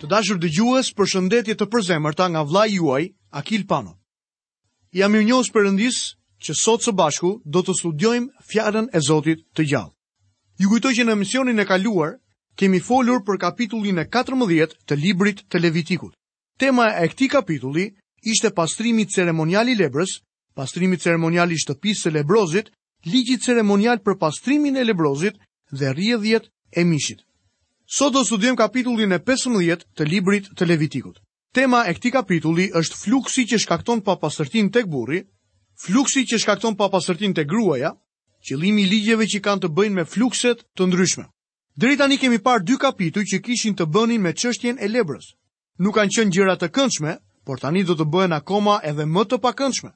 Të dashur dëgjues, përshëndetje të përzemërta nga vëllai juaj, Akil Pano. Jam mirënjohës Perëndisë që sot së bashku do të studiojmë fjalën e Zotit të gjallë. Ju kujtoj që në emisionin e kaluar kemi folur për kapitullin e 14 të librit të Levitikut. Tema e këtij kapitulli ishte pastrimi ceremonial i lebrës pastrimi ceremonial i shtëpisë së lebrozit, ligji ceremonial për pastrimin e lebrozit dhe rrjedhjet e mishit. Sot do studiojmë kapitullin e 15 të librit të Levitikut. Tema e këtij kapitulli është fluksi që shkakton papastërtinë tek burri, fluksi që shkakton papastërtinë tek gruaja, qëllimi i ligjeve që kanë të bëjnë me flukse të ndryshme. Deri tani kemi parë dy kapituj që kishin të bënin me çështjen e lebrës. Nuk kanë qenë gjëra të këndshme, por tani do të bëhen akoma edhe më të pakëndshme.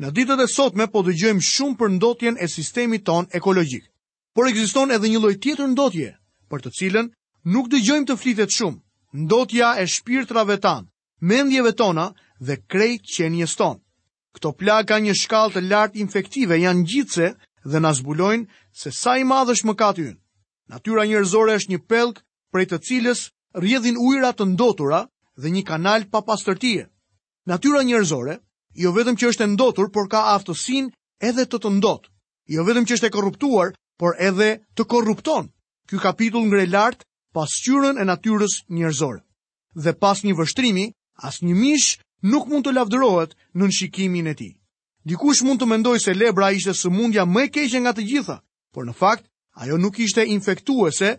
Në ditët e sotme po dëgjojmë shumë për ndotjen e sistemit tonë ekologjik. Por ekziston edhe një lloj tjetër ndotje, për të cilën nuk dëgjojmë të flitet shumë, ndotja e shpirtrave tanë, mendjeve tona dhe krejt qenies sonë. Këto plagë kanë një shkallë të lartë infektive, janë ngjitëse dhe na zbulojnë se sa i madh është mëkati ynë. Natyra njerëzore është një pellg prej të cilës rrjedhin ujëra të ndotura dhe një kanal papastërtie. Natyra njerëzore jo vetëm që është e ndotur, por ka aftësinë edhe të të ndotë. Jo vetëm që është e korruptuar, por edhe të korrupton. Ky kapitull ngre lart pasqyrën e natyrës njerëzore. dhe pas një vështrimi, asnjë mish nuk mund të lavdërohet nën shikimin e tij. Dikush mund të mendojë se lebra ishte sëmundja më e keqe nga të gjitha, por në fakt ajo nuk ishte infektuese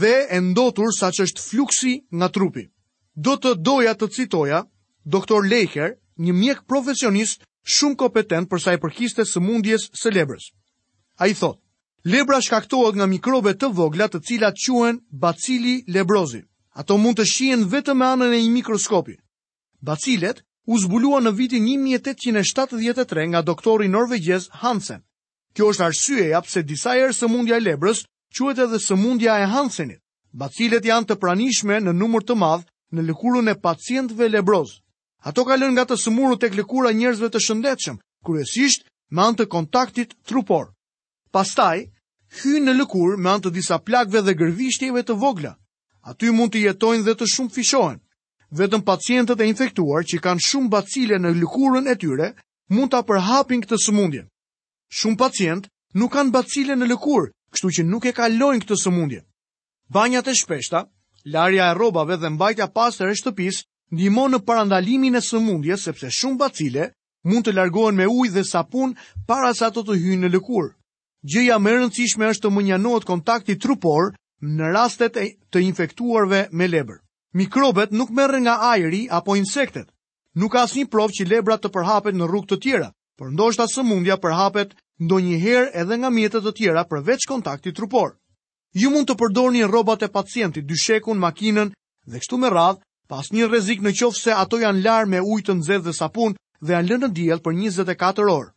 dhe e ndotur sa ç'është fluksi nga trupi. Do të doja të citoja doktor Lejker, një mjek profesionist shumë kompetent përsa i përkiste sëmundjes së lebrës. Ai thotë, Lebra shkaktohet nga mikrobe të vogla të cilat quhen bacili i lebrozit. Ato mund të shihen vetëm me anën e një mikroskopi. Bacilet u zbuluan në vitin një mijë e tetëqind e shtatëdhjetë e tre nga doktori norvegjez Hansen. Kjo është arsyeja pse disa herë sëmundja e lebrës quhet edhe sëmundja e Hansenit. Bacilet janë të pranishme në numër të madh në lëkurën e pacientëve lebrozë. Ato kalojnë nga të sëmurët tek lëkura e njerëzve të shëndetshëm, kryesisht me anë të kontaktit trupor. Pastaj, hyjnë në lëkurë me anë të disa plagëve dhe gërvishtjeve të vogla. Aty mund të jetojnë dhe të shumëfishohen. Vetëm pacientët e infektuar që kanë shumë bacile në lëkurën e tyre mund ta përhapin këtë sëmundje. Shumë pacientë nuk kanë bacile në lëkurë, kështu që nuk e kalojnë këtë sëmundje. Banjat e shpeshta, larja e rrobave dhe mbajtja pastër e shtëpisë ndihmon në parandalimin e sëmundjes sepse shumë bacile mund të largohen me ujë dhe sapun para se ato të hyjnë në lëkurë. Gjëja më e rëndësishme është të mënjanohet kontakti trupor në rastet e të infektuarve me lebër. Mikrobet nuk merren nga ajri apo insektet. Nuk ka asnjë provë që lebra të përhapet në rrugë të tjera, por ndoshta sëmundja përhapet ndonjëherë edhe nga mjete të tjera përveç kontaktit trupor. Ju mund të përdorni rrobat e pacientit, dyshekun, makinën dhe kështu me radhë, pa asnjë rrezik në qoftë se ato janë larë me ujë të nxehtë dhe sapun dhe janë lënë në diell për 24 orë.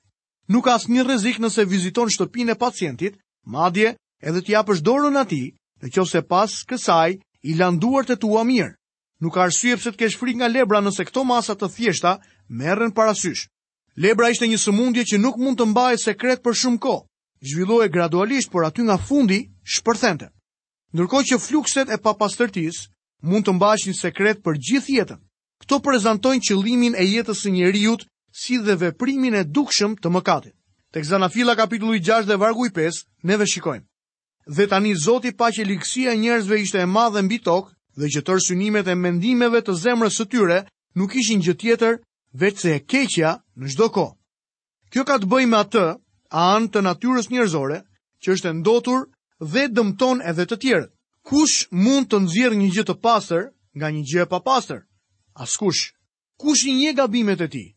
Nuk ka asnjë rrezik nëse viziton shtëpinë e pacientit, madje edhe t'i japësh dorën atij, në qoftë se pas kësaj i lan duart e tua mirë. Nuk ka arsye pse të kesh frikë nga lebra nëse këto masa të thjeshta merren parasysh. Lebra ishte një sëmundje që nuk mund të mbahej sekret për shumë kohë. zhvillohej gradualisht, por aty nga fundi shpërthente. Ndërkohë që flukset e papastërtisë mund të mbaheshin sekret për gjithë jetën. Këto prezantojnë qëllimin e jetës së njeriut si dhe veprimin e dukshëm të mëkatit. Tek Zanafilla kapitulli 6 dhe vargu i 5, neve shikojmë. Dhe tani Zoti pa që ligësia e njerëzve ishte e madhe mbi tokë dhe që tërë synimet e mendimeve të zemrës së tyre nuk ishin gjë tjetër veçse e keqja në çdo kohë. Kjo ka të bëjë me atë anë të natyrës njerëzore që është e ndotur dhe dëmton edhe të tjerët. Kush mund të nxjerrë një gjë të pastër nga një gjë e papastër? Askush. Kush i njeh gabimet e tij?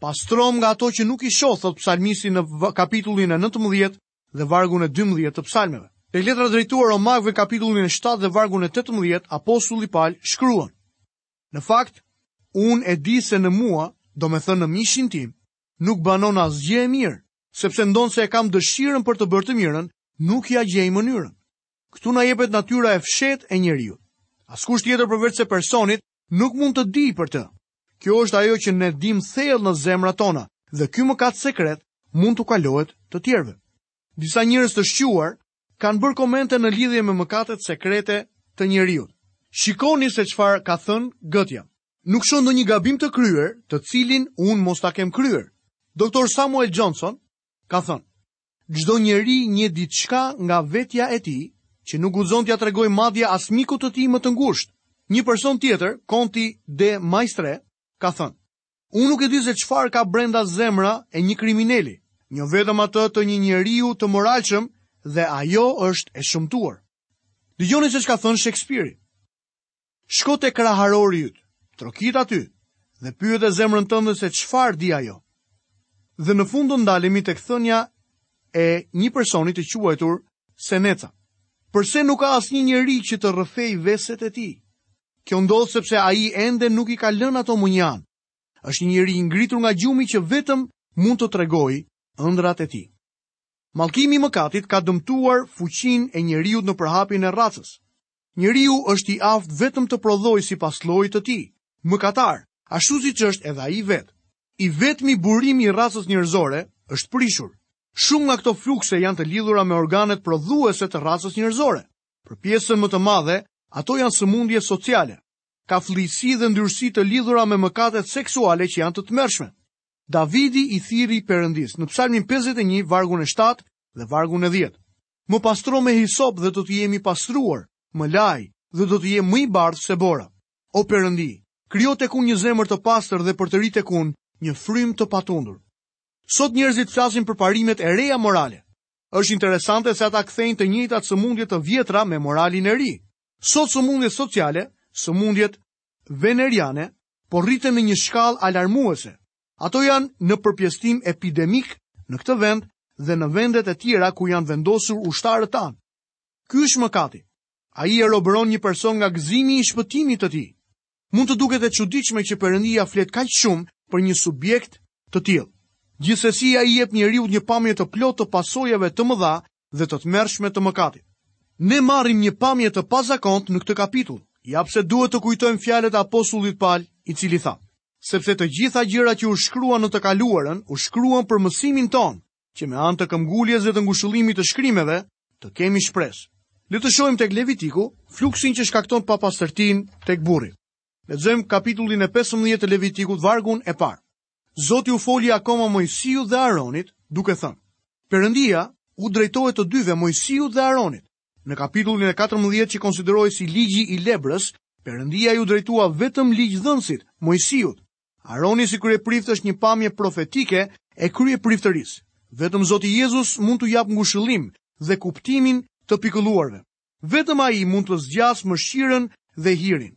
Pastromë nga ato që nuk i shoh, thotë psalmisti në kapitullin e 19 dhe vargun e 12 të psalmeve. Te letra drejtuar Romakëve kapitulli i 7 dhe vargu i 18, apostulli Pal shkruan: Në fakt, unë e di se në mua, domethënë në mishin tim, nuk banon asgjë e mirë, sepse ndonëse e kam dëshirën për të bërë të mirën, nuk ia gjej mënyrën. Këtu na jepet natyra e fshehtë e njeriut. Askush tjetër përveç se personit nuk mund të dijë për të. Kjo është ajo që ne dimë thellë në zemrat tona dhe ky mëkat sekret mund t'u kalohet të tjerëve. Disa njerëz të shquar kanë bërë komente në lidhje me mëkatet sekrete të njeriut. Shikoni se çfarë ka thënë Gëtja. Nuk shoh ndonjë gabim të kryer, të cilin unë mos ta kem kryer. Doktor Samuel Johnson ka thënë, Çdo njeri njeh diçka nga vetja e tij, që nuk guxon t'ia tregojë madje as mikut të tij më të ngushtë. Një person tjetër, Konti de Maistre, ka thënë, Unë nuk e di se çfarë ka brenda zemra e një krimineli. Njoh vetëm atë të një njeriu të moralshëm dhe ajo është e shëmtuar. Dëgjoni se ç'ka thënë Shekspiri. Shko te kraharori yt, trokit aty dhe pyete zemrën tënde se çfarë di ajo. Dhe në fund do ndalemi tek thënia e një personi të quajtur Seneca, Përse nuk ka asnjë njeri që të rrëfejë veset e tij? Kjo ndodh sepse ai ende nuk i ka lënë ato mënjanë. Është një njeri i ngritur nga gjumi që vetëm mund të tregojë ëndrrat e tij. Mallkimi i mëkatit ka dëmtuar fuqinë e njeriut në përhapjen e rracës. Njeriu është i aftë vetëm të prodhojë sipas llojit të tij, mëkatar, ashtu siç është edhe ai vetë. I vetmi burim i rracës njerëzore është prishur. Shumë nga këto flukse janë të lidhura me organet prodhuese të rracës njerëzore. Për pjesën më të madhe, ato janë sëmundje sociale. Ka flliqësi dhe ndyrësi të lidhura me mëkatet seksuale që janë të tmerrshme. Davidi i thirri Perëndisë në Psalmin 51 vargun e 7 dhe vargun e 10. Më pastro me hisop dhe do të jem i pastruar, më laj, dhe do të jem më i bardhë se bora. O Perëndi, krijo tek unë një zemër të pastër dhe përtëri tek unë një frymë të patundur. Sot njerëzit flasin për parimet e reja morale. Është interesante se ata kthejnë të njëjtat sëmundje të vjetra me moralin e ri. Sot sëmundjet sociale, sëmundjet veneriane, po rriten në një shkallë alarmuese. Ato janë në përpjestim epidemik në këtë vend dhe në vendet e tjera ku janë vendosur ushtarët tanë. Ky është mëkati. Ai e robëron një person nga gëzimi i shpëtimit të tij. Mund të duket e çuditshme që Perëndia flet kaq shumë për një subjekt të tillë. Gjithsesi ai i jep njeriut një pamje të plotë të pasojave të mëdha dhe të tmerrshme të mëkatit. Ne marrim një pamje të pazakontë në këtë kapitull, ja pse duhet të kujtojmë fjalët e apostullit Pal, i cili tha: Sepse të gjitha gjërat që u shkruan në të kaluarën, u shkruan për mësimin tonë, që me anë të këmbënguljes dhe të ngushëllimit të shkrimeve, të kemi shpresë. Le të shohim tek Levitiku fluksin që shkakton papastërtinë tek burri. Lexojmë kapitullin e 15 të Levitikut, vargun e parë. Zoti u foli akoma Moisiut dhe Aronit, duke thënë, Perëndia u drejtohet të dyve Moisiut dhe Aronit. Në kapitullin e katërmbëdhjetë që konsiderohej si Ligji i Lebrës, Perëndia iu drejtua vetëm ligjdhënësit, Moisiut. Aroni si kryeprift është një pamje profetike e kryepriftërisë. Vetëm Zoti Jezus mund t'u japë ngushëllim dhe kuptimin të pikëlluarve. Vetëm Ai mund të zgjasë mëshirën dhe hirin.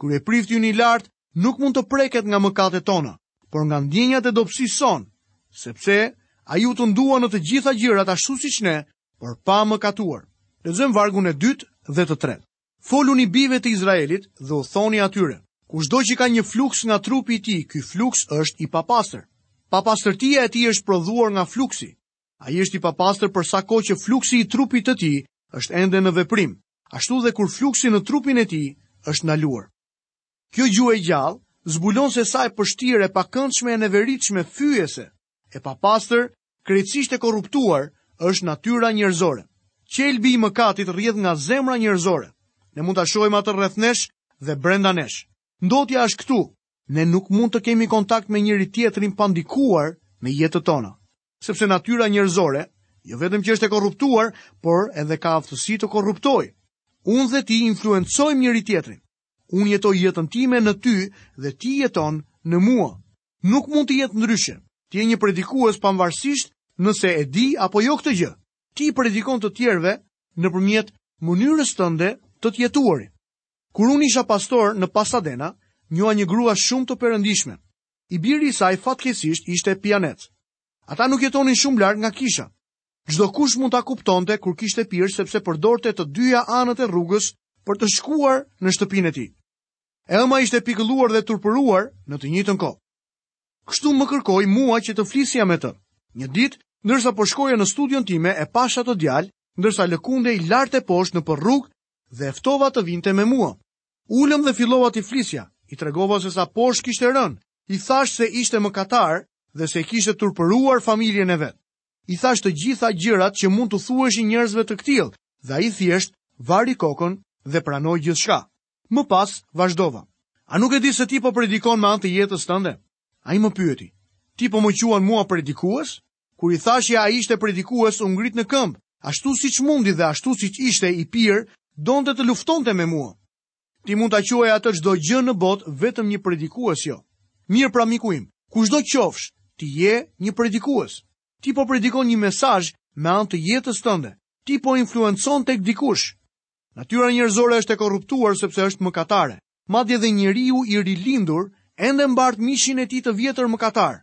Kryeprifti ynë i lartë nuk mund të preket nga mëkatet tona, por nga ndjenjat e dobësisë sonë, sepse ai u tundua në të gjitha gjërat ashtu siç ne, por pa mëkatuar. Lexojmë vargun e dytë dhe të tretë. Foluni bijve të Izraelit dhe u thoni atyre, kushdo që ka një fluks nga trupi i tij, ky fluks është i papastër. Papastërtia e tij është prodhuar nga fluksi. Ai është i papastër për sa kohë që fluksi i trupit të tij është ende në veprim. ashtu dhe kur fluksi në trupin e tij është ndaluar. Kjo gjuhë e gjallë zbulon se sa e pështirë e pakëndshme e neveritshme fyese, e papastër, krejtësisht e korruptuar është natyra njerëzore. Qelbi i mëkatit rrjedh nga zemra njerëzore. Ne mund ta shohim atë rreth nesh dhe brenda nesh. Ndotja është këtu. Ne nuk mund të kemi kontakt me njëri-tjetrin pa ndikuar në jetët tona. Sepse natyra njerëzore, jo vetëm që është e korruptuar, por edhe ka aftësi të korruptojë. Unë dhe ti influencojmë njëri-tjetrin. Unë jetoj jetën time në ty dhe ti jeton në mua. Nuk mund të jetë ndryshe. Ti je një predikues pavarësisht nëse e di apo jo këtë gjë. Ti predikon të tjerëve nëpërmjet mënyrës tënde të të jetuarit. Kur unë isha pastor në Pasadena, njoha një grua shumë të perëndishme. I biri i saj fatkeqësisht ishte pijanec. Ata nuk jetonin shumë larg nga kisha. Çdokush mund ta kuptonte kur kishte pirë sepse përdorte të dyja anët e rrugës për të shkuar në shtëpinë e tij. E ëma ishte pikëlluar dhe turpëruar në të njëjtën kohë. Kështu më kërkoi mua që të flisja me të. Një ditë, ndërsa po shkoja në studion time e pashë atë djalë, ndërsa lëkundej lart e poshtë nëpër rrugë dhe e ftova të vinte me mua. U ulëm dhe fillova t'i flisja, i tregova se sa poshtë kishte rënë, i thashë se ishte mëkatar dhe se kishte turpëruar familjen e vet. I thashë të gjitha gjërat që mund t'u thuash njerëzve të këtillë dhe ai thjesht vari kokën dhe pranoi gjithçka. Më pas, vazhdova. A nuk e di se ti po predikon me anë të jetës tënde? Ai më pyeti. Ti po më quan mua predikues? Kur i thashë që ai ishte predikues, u ngrit në këmbë, ashtu siç mundi dhe ashtu siç ishte i pirë, donte të luftonte me mua. Ti mund ta quaje atë çdo gjë në botë, vetëm një predikues jo. Mirë pra miku im, kushdo qofsh, ti je një predikues. Ti po predikon një mesazh me anë të jetës tënde. Ti po influencon tek dikush. Natyra njerëzore është e korruptuar sepse është mëkatare. Madje dhe njeriu i rilindur ende mbart mishin e tij të vjetër mëkatar.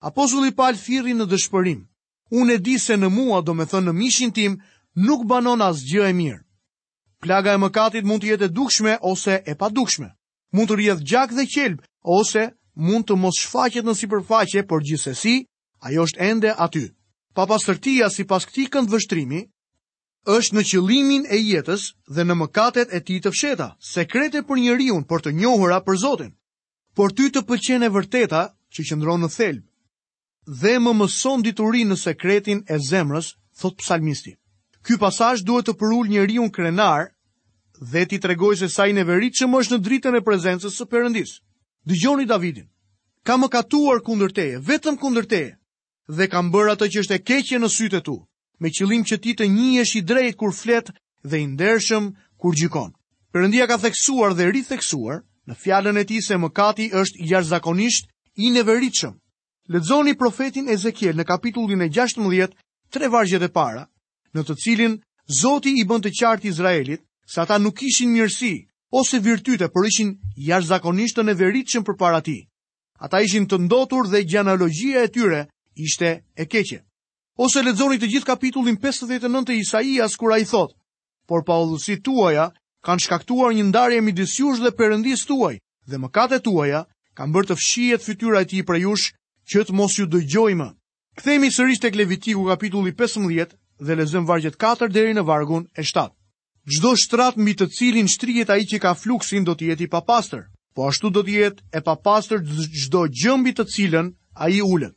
Apostulli Pal thirri në dëshpërim, Unë e di se në mua, domethënë në mishin tim, nuk banon asgjë e mirë. Plaga e mëkatit mund të jetë e dukshme ose e padukshme. Mund të rrjedh gjak dhe qelb ose mund të mos shfaqet në sipërfaqe, por gjithsesi ajo është ende aty. Papastërtia sipas këtij këndvështrimi është në qëllimin e jetës dhe në mëkatet e tij të fshehta, sekrete për njeriun por të njohura për Zotin. Por ty të pëlqen e vërteta që qëndron në thelb dhe më mëson dituri në sekretin e zemrës, thotë psalmisti. Ky pasazh duhet të përulë njeriun krenar dhe t'i tregojë se sa i neveritshëm është në dritën e prezencës së Perëndisë. Dëgjoni Davidin. Kam mëkatuar kundër teje, vetëm kundër teje. dhe kam bërë atë që është e keqe në sytë e tu, me qëllim që ti të njihesh i drejtë kur flet dhe i ndershëm kur gjykon. Perëndia ka theksuar dhe ritheksuar në fjalën e tij se mëkati është jashtëzakonisht i neveritshëm. Lexoni profetin Ezekiel në kapitullin e 16, tre vargjet e para, në të cilin Zoti i bën të qartë Izraelit se ata nuk kishin mirësi ose virtyte, por ishin jashtëzakonisht të neveritshëm përpara tij. Ata ishin të ndotur dhe gjenealogjia e tyre ishte e keqe. Ose lexoni të gjithë kapitullin 59 të Isaias kur ai thotë: "Por paudhësitë tuaja kanë shkaktuar një ndarje midis jush dhe Perëndisë tuaj, dhe mëkatet tuaja kanë bërë të fshihet fytyra e tij prej jush, që të mos ju dëgjojë më." Kthehemi sërish tek Levitiku kapitulli 15 dhe lexojmë vargjet 4 deri në vargun e 7. Çdo shtrat mbi të cilin shtrihet ai që ka fluksin do të jetë i papastër. Po ashtu do të jetë e papastër çdo gjë mbi të cilën ai ulet.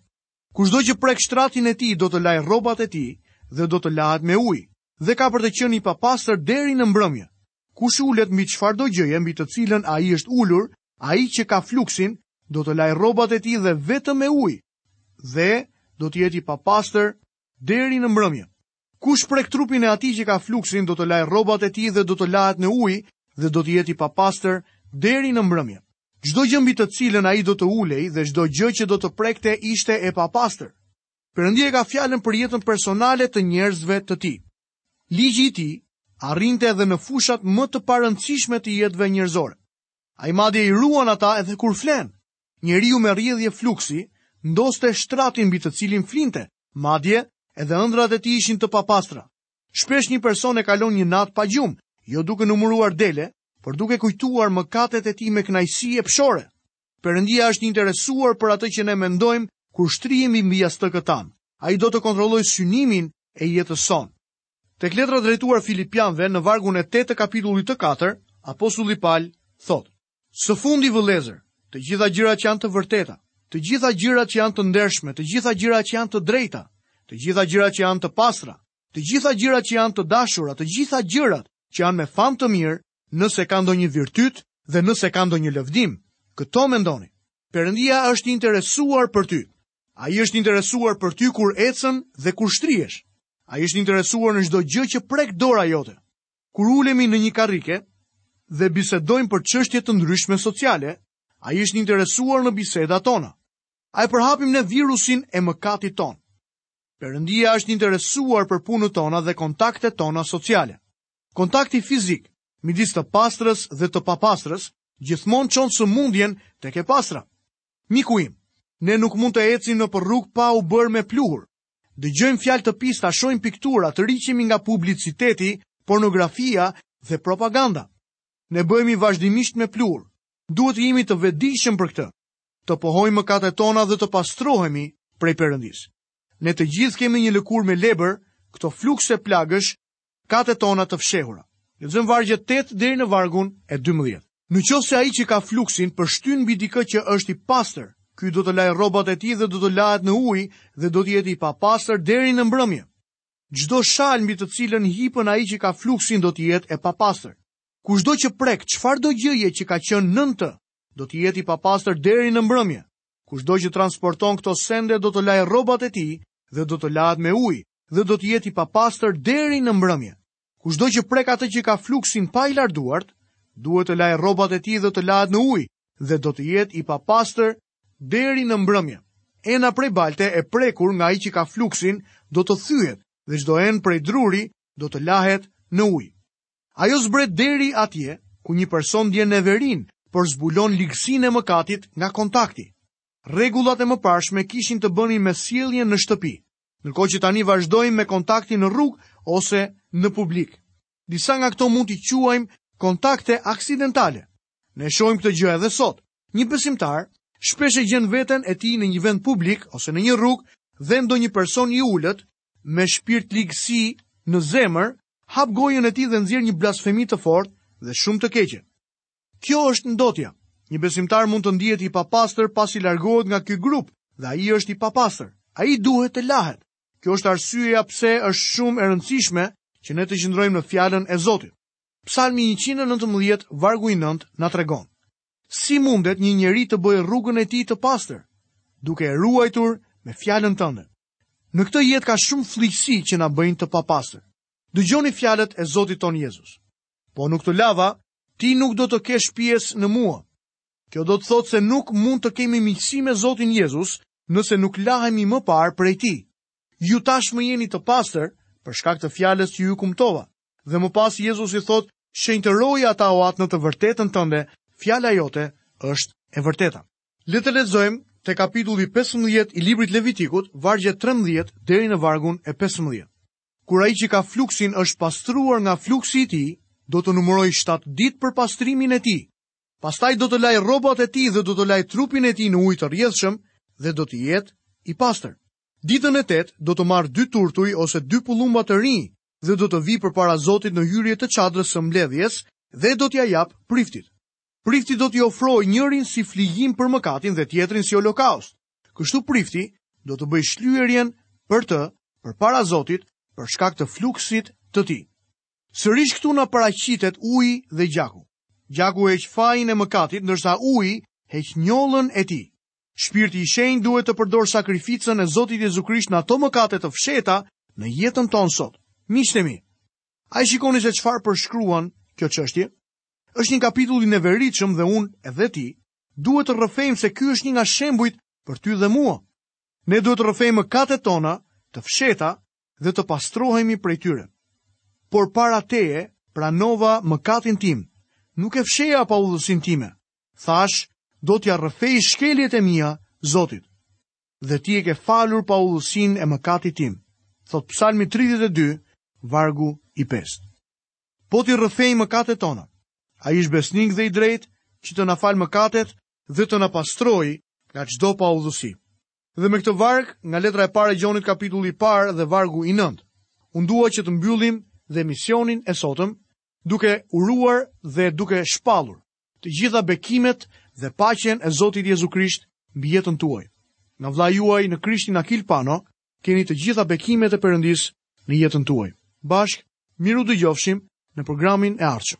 Kushdo që prek shtratin e tij do të lajë rrobat e tij dhe do të lahet me ujë dhe ka për të qenë i papastër deri në mbrëmje. Kush ulet mbi çfarëdo gjëje mbi të cilën ai është ulur, ai që ka fluksin, do të lajë rrobat e tij dhe veten me ujë, dhe do të jetë i papastër deri në mbrëmje. Kush prek trupin e atij që ka fluksin, do të lajë rrobat e tij dhe do të lahet në ujë dhe do të jetë i papastër deri në mbrëmje. Çdo gjë mbi të cilën ai do të ulej dhe çdo gjë që do të prekte ishte e papastër. Perëndia e ka fjalën për jetën personale të njerëzve të tij. Ligji i tij arrinte edhe në fushat më të parëndësishme të jetëve njerëzore. Ai madje i ruan ata edhe kur flenë. Njeriu me rrjedhje fluksi ndoste shtratin mbi të cilin flinte, madje edhe ëndrrat e tij ishin të papastra. Shpesh një person e kalon një natë pa gjumë, jo duke numëruar dele, por duke kujtuar mëkatet e tij me kënaqësi epshore. Perëndia është i interesuar për atë që ne mendojmë kur shtrihemi mbi jastëkët tanë. Ai do të kontrollojë synimin e jetës sonë. Tek letra drejtuar Filipianëve në vargun e 8 të kapitullit të 4, apostulli Pal thotë: Së fundi vëllezër, të gjitha gjërat që janë të vërteta, të gjitha gjërat që janë të ndershme, të gjitha gjërat që janë të drejta, të gjitha gjërat që janë të pastra, të gjitha gjërat që janë të dashura, të gjitha gjërat që janë me famë të mirë, Nëse ka ndonjë virtyt dhe nëse ka ndonjë lëvdim, këto mendoni. Perëndia është i interesuar për ty. Ai është i interesuar për ty kur ecën dhe kur shtrihesh. Ai është i interesuar në çdo gjë që prek dora jote. Kur ulemi në një karrike dhe bisedojmë për çështje të ndryshme sociale, ai është i interesuar në bisedat tona. A e përhapim ne virusin e mëkatit tonë? Perëndia është i interesuar për punët tona dhe kontaktet tona sociale. Kontakti fizik midis të pastrës dhe të papastrës gjithmonë çon sëmundjen tek e pastra. Miku im, ne nuk mund të ecim nëpër rrugë pa u bërë me pluhur. Dëgjojmë fjalë të pista, shohim piktura, tërhiqemi nga publiciteti, pornografia dhe propaganda. Ne bëhemi vazhdimisht me pluhur. Duhet të jemi të vetëdijshëm për këtë. Të pohojmë mëkatet tona dhe të pastrohemi prej Perëndisë. Ne të gjithë kemi një lëkurë me lebër, këto flukse plagësh kate tona të fshehura. Lexojmë vargjet 8 deri në vargun e 12. Në qoftë se ai që ka fluksin përshtyn mbi dikë që është i pastër, ky do të lajë rrobat e tij dhe do të lahet në ujë dhe do të jetë i papastër deri në mbrëmje. Çdo shalë mbi të cilën hipën ai që ka fluksin do të jetë e papastër. Kushdo që prek çfarëdo gjëje që ka qenë nën të, do të jetë i papastër deri në mbrëmje. Kushdo që transporton këto sende do të lajë rrobat e tij dhe do të lahet me ujë dhe do të jetë i papastër deri në mbrëmje. Kushdo që prek atë që ka fluksin pa i larë duart, duhet të lajë rrobat e tij dhe të lahet në ujë dhe do të jetë i papastër deri në mbrëmje. Ena prej balte e prekur nga ai që ka fluksin do të thyhet dhe çdo enë prej druri do të lahet në ujë. Ajo zbret deri atje ku një person ndjen neverinë, por zbulon ligësinë e mëkatit nga kontakti. Rregullat e mëparshme kishin të bënin me sjelljen në shtëpi, ndërkohë që tani vazhdojmë me kontaktin në rrugë ose në publik. Disa nga këto mund t'i quajmë kontakte aksidentale. Ne shohim këtë gjë edhe sot. Një besimtar shpesh e gjen veten e tij në një vend publik ose në një rrugë dhe ndonjë person i ulët me shpirtligësi në zemër, hap gojën e tij dhe nxjerr një blasfemi të fortë dhe shumë të keqe. Kjo është ndotja. Një besimtar mund të ndihet i papastër pasi largohet nga ky grup dhe ai është i papastër. Ai duhet të lahet. Kjo është arsyeja pse është shumë e rëndësishme që ne të qëndrojmë në fjalën e Zotit. Psalmi 119, vargu i 9, na tregon. Si mundet një njeri të bëjë rrugën e tij të pastër, duke e ruajtur me fjalën tënde. Në këtë jetë ka shumë flliqësi që na bëjnë të papastër. Dëgjoni fjalët e Zotit tonë Jezus. Po nuk të lava, ti nuk do të kesh pjesë në mua. Kjo do të thotë se nuk mund të kemi miqësi me Zotin Jezus nëse nuk lahemi më parë prej tij. Ju tashmë jeni të pastër për shkak të fjalës që ju kumtova. Dhe më pas Jezusi thotë, shenjtëroji ata o atë në të vërtetën tënde, fjala jote është e vërteta. Le të lexojmë te kapitulli 15 i librit të Levitikut, vargjet 13 deri në vargun e 15. Kur ai që ka fluksin është pastruar nga fluksi i tij, do të numërojë 7 ditë për pastrimin e tij. Pastaj do të lajë rrobat e tij dhe do të lajë trupin e tij në ujë të rrjedhshëm dhe do të jetë i pastër. Ditën e tetë do të marrë dy turtuj ose dy pëllumba të rinj dhe do të vijë përpara Zotit në hyrje të çadrës së mbledhjes dhe do t'ia japë priftit. Prifti do t'i ofrojë njërin si flijim për mëkatin dhe tjetrin si olokaust. Kështu prifti do të bëjë shlyerjen për të përpara Zotit për shkak të fluksit të tij. Sërish këtu na paraqitet uji dhe gjaku. Gjaku heq fajin e mëkatit, ndërsa uji heq njollën e tij. Shpirti i Shenjtë duhet të përdorë sakrificën e Zotit Jezu Krisht në ato mëkate të fshehta në jetën tonë sot. Miqtë e mi, a e shikoni se çfarë përshkruan kjo çështje? Është një kapitull i neveritshëm dhe unë edhe ti duhet të rrëfejmë se ky është një nga shembujt për ty dhe mua. Ne duhet të rrëfejmë mëkatet tona të fshehta dhe të pastrohemi prej tyre. Përpara teje pranova mëkatin tim, nuk e fsheha paudhësinë time. Thashë, do t'ia rrëfej shkeljet e mia Zotit. Dhe ti e ke falur paudhësinë e mëkatit tim. Thotë Psalmi 32, vargu i 5. Po t'i rrëfejmë mëkatet tona, Ai është besnik dhe i drejtë që të na falë mëkatet dhe të na pastrojë nga çdo paudhësi. Dhe me këtë varg, nga letra e parë e Gjonit, kapitulli i parë dhe vargu i nëntë, unë dua që të mbyllim dhe emisionin e sotëm, duke uruar dhe duke shpallur të gjitha bekimet dhe paqen e Zotit Jezu Krisht mbi jetën tuaj. Nga vëllai juaj në Krishtin Akil Pano, keni të gjitha bekimet e Perëndisë në jetën tuaj. Bashkë, mirudëgjofshim në programin e ardhshëm.